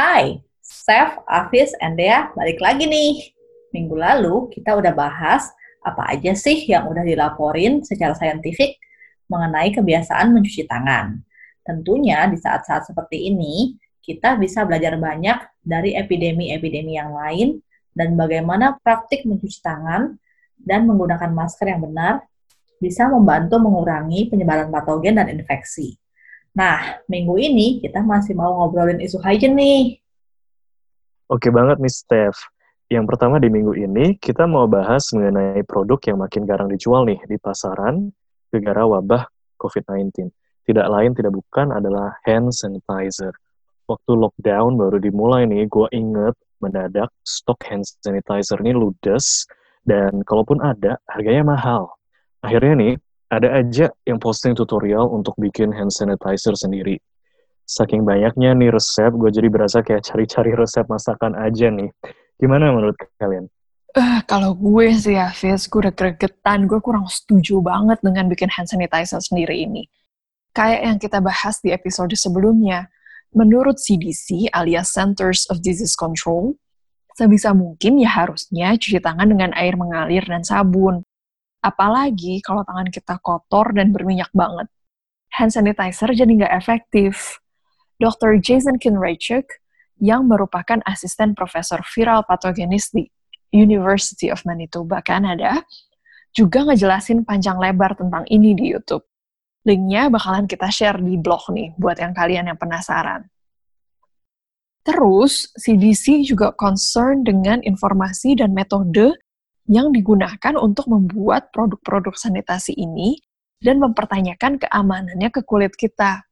Hai, Steph, Afis, and Dea balik lagi nih. Minggu lalu kita udah bahas apa aja sih yang udah dilaporin secara saintifik mengenai kebiasaan mencuci tangan. Tentunya di saat-saat seperti ini, kita bisa belajar banyak dari epidemi-epidemi yang lain dan bagaimana praktik mencuci tangan dan menggunakan masker yang benar bisa membantu mengurangi penyebaran patogen dan infeksi. Nah, minggu ini kita masih mau ngobrolin isu hygiene nih. Oke banget nih, Steph. Yang pertama di minggu ini, kita mau bahas mengenai produk yang makin jarang dijual nih di pasaran gara wabah COVID-19. Tidak lain, tidak bukan adalah hand sanitizer. Waktu lockdown baru dimulai nih, gue inget mendadak stok hand sanitizer ini ludes, dan kalaupun ada, harganya mahal. Akhirnya nih, ada aja yang posting tutorial untuk bikin hand sanitizer sendiri. Saking banyaknya nih resep, gue jadi berasa kayak cari-cari resep masakan aja nih. Gimana menurut kalian? Uh, kalau gue sih ya, gue udah gregetan. Gue kurang setuju banget dengan bikin hand sanitizer sendiri ini. Kayak yang kita bahas di episode sebelumnya, menurut CDC alias Centers of Disease Control, sebisa mungkin ya harusnya cuci tangan dengan air mengalir dan sabun. Apalagi kalau tangan kita kotor dan berminyak banget. Hand sanitizer jadi nggak efektif. Dr. Jason Kinraychuk, yang merupakan asisten profesor viral patogenis di University of Manitoba, Kanada, juga ngejelasin panjang lebar tentang ini di YouTube. Linknya bakalan kita share di blog nih, buat yang kalian yang penasaran. Terus, CDC juga concern dengan informasi dan metode yang digunakan untuk membuat produk-produk sanitasi ini dan mempertanyakan keamanannya ke kulit kita.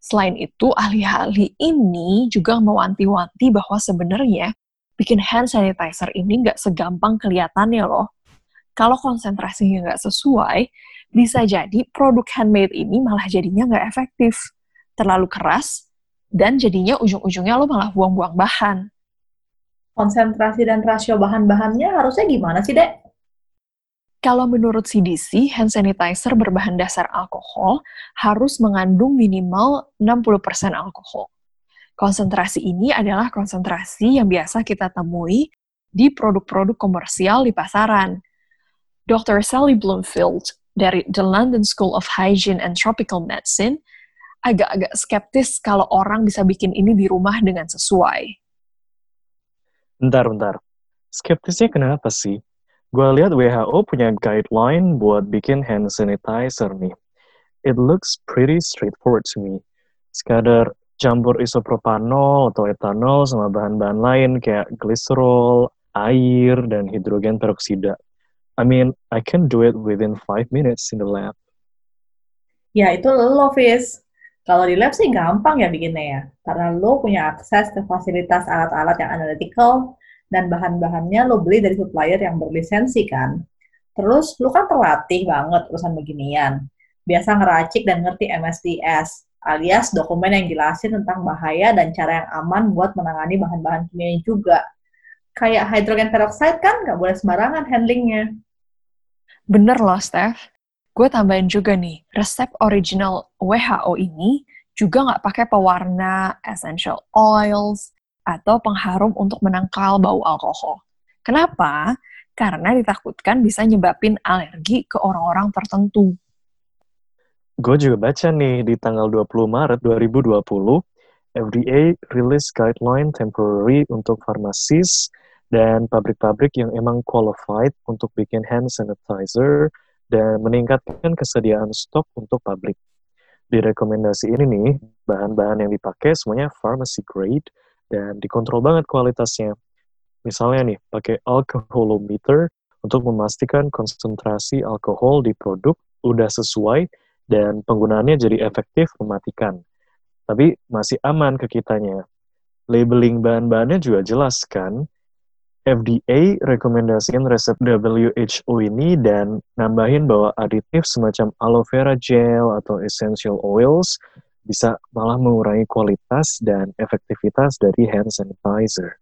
Selain itu, ahli-ahli ini juga mewanti-wanti bahwa sebenarnya bikin hand sanitizer ini nggak segampang kelihatannya loh. Kalau konsentrasinya nggak sesuai, bisa jadi produk handmade ini malah jadinya nggak efektif, terlalu keras, dan jadinya ujung-ujungnya lo malah buang-buang bahan konsentrasi dan rasio bahan-bahannya harusnya gimana sih, Dek? Kalau menurut CDC, hand sanitizer berbahan dasar alkohol harus mengandung minimal 60% alkohol. Konsentrasi ini adalah konsentrasi yang biasa kita temui di produk-produk komersial di pasaran. Dr. Sally Bloomfield dari The London School of Hygiene and Tropical Medicine agak-agak skeptis kalau orang bisa bikin ini di rumah dengan sesuai. Bentar, bentar. Skeptisnya kenapa sih? Gue lihat WHO punya guideline buat bikin hand sanitizer nih. It looks pretty straightforward to me. Sekadar campur isopropanol atau etanol sama bahan-bahan lain kayak glycerol, air, dan hidrogen peroksida. I mean, I can do it within 5 minutes in the lab. Ya, itu lo, Fizz. Kalau di lab sih gampang ya bikinnya ya, karena lo punya akses ke fasilitas alat-alat yang analytical dan bahan-bahannya lo beli dari supplier yang berlisensi kan. Terus lo kan terlatih banget urusan beginian. Biasa ngeracik dan ngerti MSDS, alias dokumen yang jelasin tentang bahaya dan cara yang aman buat menangani bahan-bahan kimia juga. Kayak hydrogen peroxide kan nggak boleh sembarangan handlingnya. Bener loh, Steph gue tambahin juga nih, resep original WHO ini juga nggak pakai pewarna, essential oils, atau pengharum untuk menangkal bau alkohol. Kenapa? Karena ditakutkan bisa nyebabin alergi ke orang-orang tertentu. Gue juga baca nih, di tanggal 20 Maret 2020, FDA rilis guideline temporary untuk farmasis dan pabrik-pabrik yang emang qualified untuk bikin hand sanitizer dan meningkatkan kesediaan stok untuk publik. Di rekomendasi ini nih, bahan-bahan yang dipakai semuanya pharmacy grade dan dikontrol banget kualitasnya. Misalnya nih, pakai alcoholometer untuk memastikan konsentrasi alkohol di produk udah sesuai dan penggunaannya jadi efektif mematikan. Tapi masih aman ke kitanya. Labeling bahan-bahannya juga jelas kan, FDA rekomendasiin resep WHO ini dan nambahin bahwa aditif semacam aloe vera gel atau essential oils bisa malah mengurangi kualitas dan efektivitas dari hand sanitizer.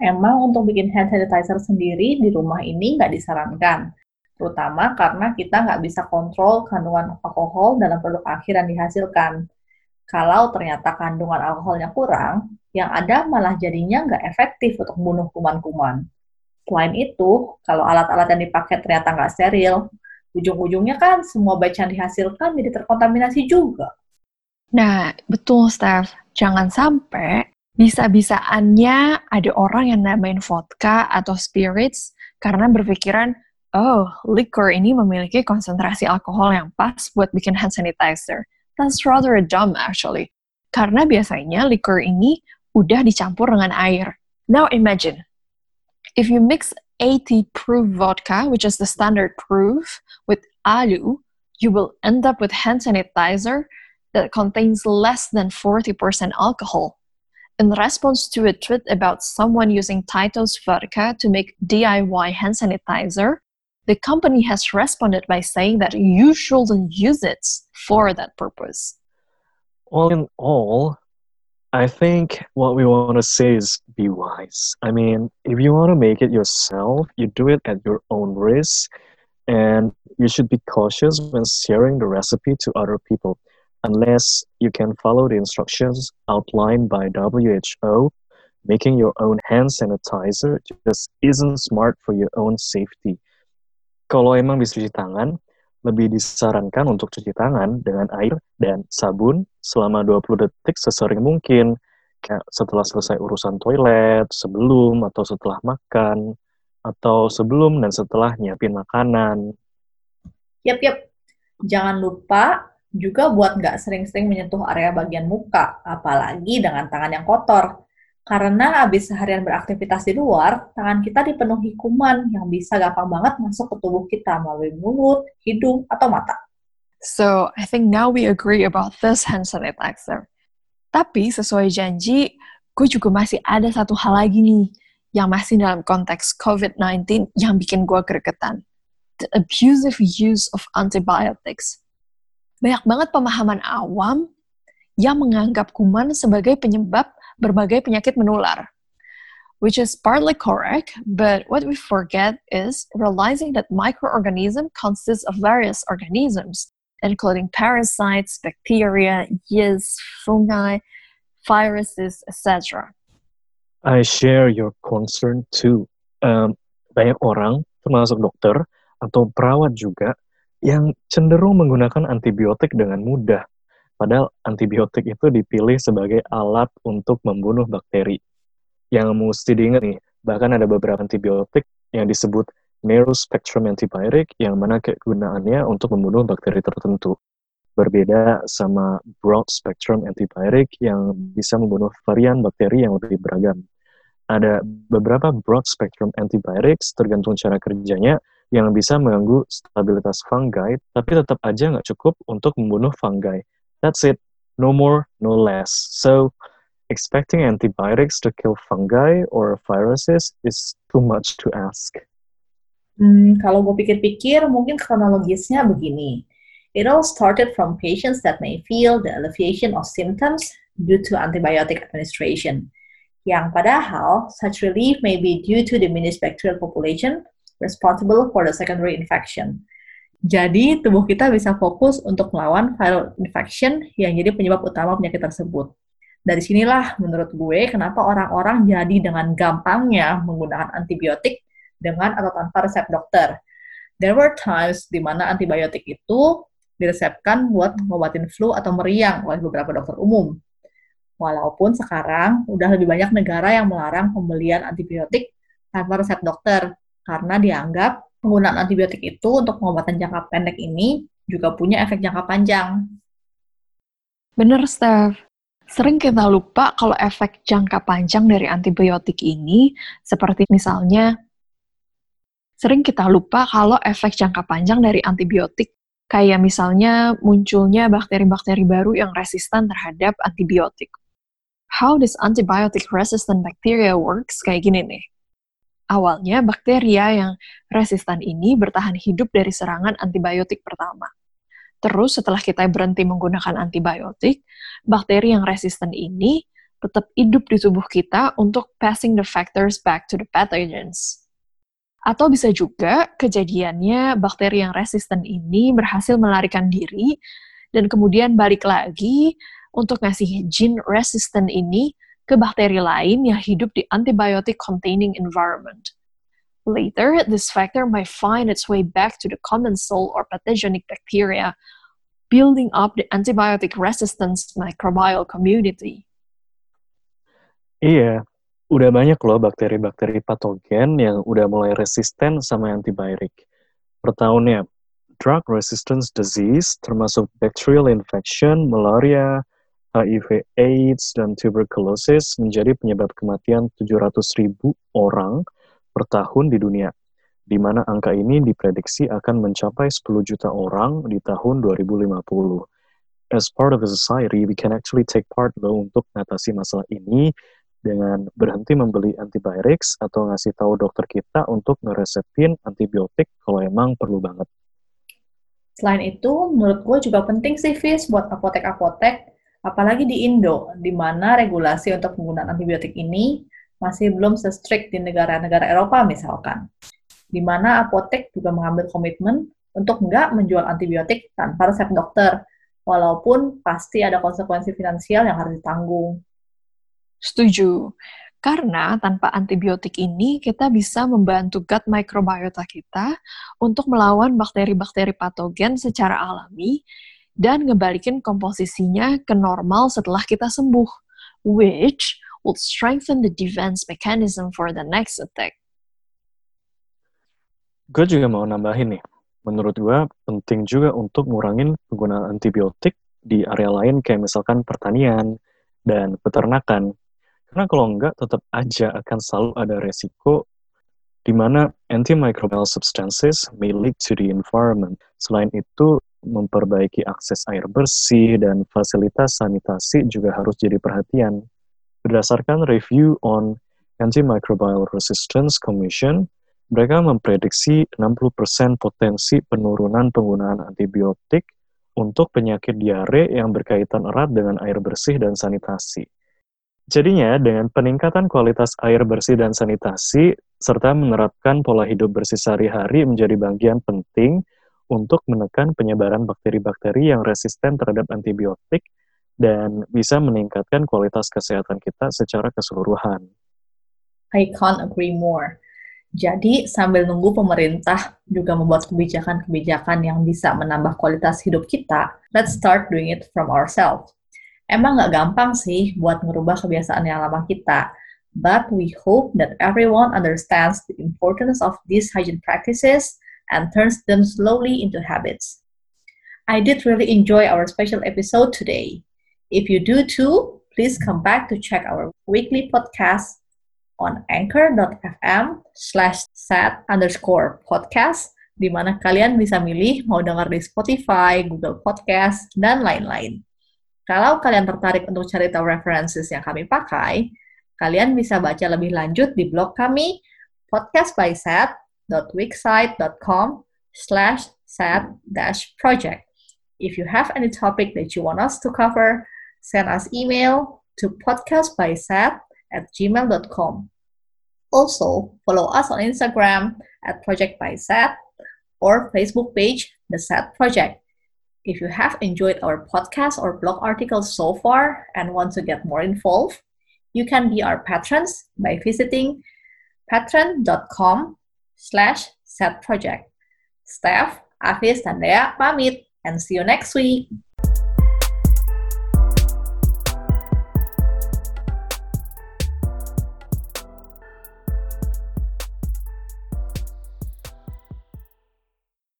Emang untuk bikin hand sanitizer sendiri di rumah ini nggak disarankan, terutama karena kita nggak bisa kontrol kandungan alkohol dalam produk akhir yang dihasilkan. Kalau ternyata kandungan alkoholnya kurang, Yang ada malah jadinya nggak efektif untuk membunuh kuman-kuman. Selain itu, kalau alat-alat yang dipakai ternyata nggak steril, ujung-ujungnya kan semua batch yang dihasilkan jadi terkontaminasi juga. Nah, betul, Steph. Jangan sampai bisa-bisaannya ada orang yang namain vodka atau spirits karena berpikiran, oh, liquor ini memiliki konsentrasi alkohol yang pas buat bikin hand sanitizer. That's rather dumb, actually. Karena biasanya liquor ini udah dicampur dengan air. Now imagine, if you mix 80 proof vodka, which is the standard proof, with alu, you will end up with hand sanitizer that contains less than 40% alcohol. In response to a tweet about someone using Tito's vodka to make DIY hand sanitizer, the company has responded by saying that you shouldn't use it for that purpose. All in all, I think what we want to say is be wise. I mean, if you want to make it yourself, you do it at your own risk, and you should be cautious when sharing the recipe to other people unless you can follow the instructions outlined by WHO. Making your own hand sanitizer just isn't smart for your own safety. Kalau emang bisa cuci tangan, lebih disarankan untuk cuci tangan dengan air dan sabun selama 20 detik sesering mungkin. Kayak setelah selesai urusan toilet, sebelum atau setelah makan, atau sebelum dan setelah nyiapin makanan. Yap, yap. Jangan lupa juga buat nggak sering-sering menyentuh area bagian muka, apalagi dengan tangan yang kotor. Karena habis seharian beraktivitas di luar, tangan kita dipenuhi kuman yang bisa gampang banget masuk ke tubuh kita melalui mulut, hidung, atau mata. So, I think now we agree about this hand sanitizer. Tapi sesuai janji, gue juga masih ada satu hal lagi nih yang masih dalam konteks COVID-19 yang bikin gue gregetan. The abusive use of antibiotics. Banyak banget pemahaman awam yang menganggap kuman sebagai penyebab berbagai penyakit menular. Which is partly correct, but what we forget is realizing that microorganism consists of various organisms, including parasites, bacteria, yeast, fungi, viruses, etc. I share your concern too. Um, banyak orang, termasuk dokter atau perawat juga, yang cenderung menggunakan antibiotik dengan mudah Padahal antibiotik itu dipilih sebagai alat untuk membunuh bakteri. Yang mesti diingat nih, bahkan ada beberapa antibiotik yang disebut narrow spectrum antibiotic yang mana kegunaannya untuk membunuh bakteri tertentu. Berbeda sama broad spectrum antibiotic yang bisa membunuh varian bakteri yang lebih beragam. Ada beberapa broad spectrum antibiotics tergantung cara kerjanya yang bisa mengganggu stabilitas fungi, tapi tetap aja nggak cukup untuk membunuh fungi That's it. No more, no less. So, expecting antibiotics to kill fungi or viruses is too much to ask. Hmm, kalau gue pikir-pikir, mungkin kronologisnya begini. It all started from patients that may feel the alleviation of symptoms due to antibiotic administration. Yang padahal, such relief may be due to diminished bacterial population responsible for the secondary infection. Jadi, tubuh kita bisa fokus untuk melawan viral infection yang jadi penyebab utama penyakit tersebut. Dari sinilah menurut gue kenapa orang-orang jadi dengan gampangnya menggunakan antibiotik dengan atau tanpa resep dokter. There were times di mana antibiotik itu diresepkan buat ngobatin flu atau meriang oleh beberapa dokter umum. Walaupun sekarang udah lebih banyak negara yang melarang pembelian antibiotik tanpa resep dokter karena dianggap penggunaan antibiotik itu untuk pengobatan jangka pendek ini juga punya efek jangka panjang. Bener, Steph. Sering kita lupa kalau efek jangka panjang dari antibiotik ini, seperti misalnya, sering kita lupa kalau efek jangka panjang dari antibiotik, kayak misalnya munculnya bakteri-bakteri baru yang resisten terhadap antibiotik. How does antibiotic resistant bacteria works? Kayak gini nih Awalnya, bakteria yang resistan ini bertahan hidup dari serangan antibiotik pertama. Terus setelah kita berhenti menggunakan antibiotik, bakteri yang resisten ini tetap hidup di tubuh kita untuk passing the factors back to the pathogens. Atau bisa juga kejadiannya bakteri yang resisten ini berhasil melarikan diri dan kemudian balik lagi untuk ngasih gene resisten ini ke bakteri lain yang hidup di antibiotic-containing environment. Later, this factor might find its way back to the commensal or pathogenic bacteria, building up the antibiotic resistance microbial community. Iya, udah banyak loh bakteri-bakteri patogen yang udah mulai resisten sama antibiotik. Per tahunnya, drug resistance disease termasuk bacterial infection, malaria, HIV AIDS, dan tuberculosis menjadi penyebab kematian 700 ribu orang per tahun di dunia, di mana angka ini diprediksi akan mencapai 10 juta orang di tahun 2050. As part of a society, we can actually take part loh untuk mengatasi masalah ini dengan berhenti membeli antibiotics atau ngasih tahu dokter kita untuk ngeresepin antibiotik kalau emang perlu banget. Selain itu, menurut gue juga penting sih, Fis, buat apotek-apotek, apalagi di Indo, di mana regulasi untuk penggunaan antibiotik ini masih belum se-strict di negara-negara Eropa misalkan, di mana apotek juga mengambil komitmen untuk nggak menjual antibiotik tanpa resep dokter, walaupun pasti ada konsekuensi finansial yang harus ditanggung. Setuju. Karena tanpa antibiotik ini, kita bisa membantu gut microbiota kita untuk melawan bakteri-bakteri patogen secara alami dan ngebalikin komposisinya ke normal setelah kita sembuh, which would strengthen the defense mechanism for the next attack. Gue juga mau nambahin nih, menurut gue penting juga untuk ngurangin penggunaan antibiotik di area lain kayak misalkan pertanian dan peternakan. Karena kalau enggak, tetap aja akan selalu ada resiko di mana antimicrobial substances may leak to the environment. Selain itu, memperbaiki akses air bersih dan fasilitas sanitasi juga harus jadi perhatian. Berdasarkan review on Antimicrobial Resistance Commission, mereka memprediksi 60% potensi penurunan penggunaan antibiotik untuk penyakit diare yang berkaitan erat dengan air bersih dan sanitasi. Jadinya, dengan peningkatan kualitas air bersih dan sanitasi, serta menerapkan pola hidup bersih sehari-hari menjadi bagian penting untuk menekan penyebaran bakteri-bakteri yang resisten terhadap antibiotik dan bisa meningkatkan kualitas kesehatan kita secara keseluruhan. I can't agree more. Jadi, sambil nunggu pemerintah juga membuat kebijakan-kebijakan yang bisa menambah kualitas hidup kita, let's start doing it from ourselves. Emang nggak gampang sih buat merubah kebiasaan yang lama kita, but we hope that everyone understands the importance of these hygiene practices and turns them slowly into habits. I did really enjoy our special episode today. If you do too, please come back to check our weekly podcast on anchor.fm slash set underscore podcast, di mana kalian bisa milih mau dengar di Spotify, Google Podcast, dan lain-lain. Kalau kalian tertarik untuk cari tahu references yang kami pakai, kalian bisa baca lebih lanjut di blog kami podcastbyset.wixsite.com slash set-project. If you have any topic that you want us to cover, send us email to podcastbysat at gmail.com. Also, follow us on Instagram at Project by Sat or Facebook page The Sat Project. If you have enjoyed our podcast or blog articles so far and want to get more involved, you can be our patrons by visiting patron.com slash setproject. Steph, Afis, dan Dea pamit and see you next week.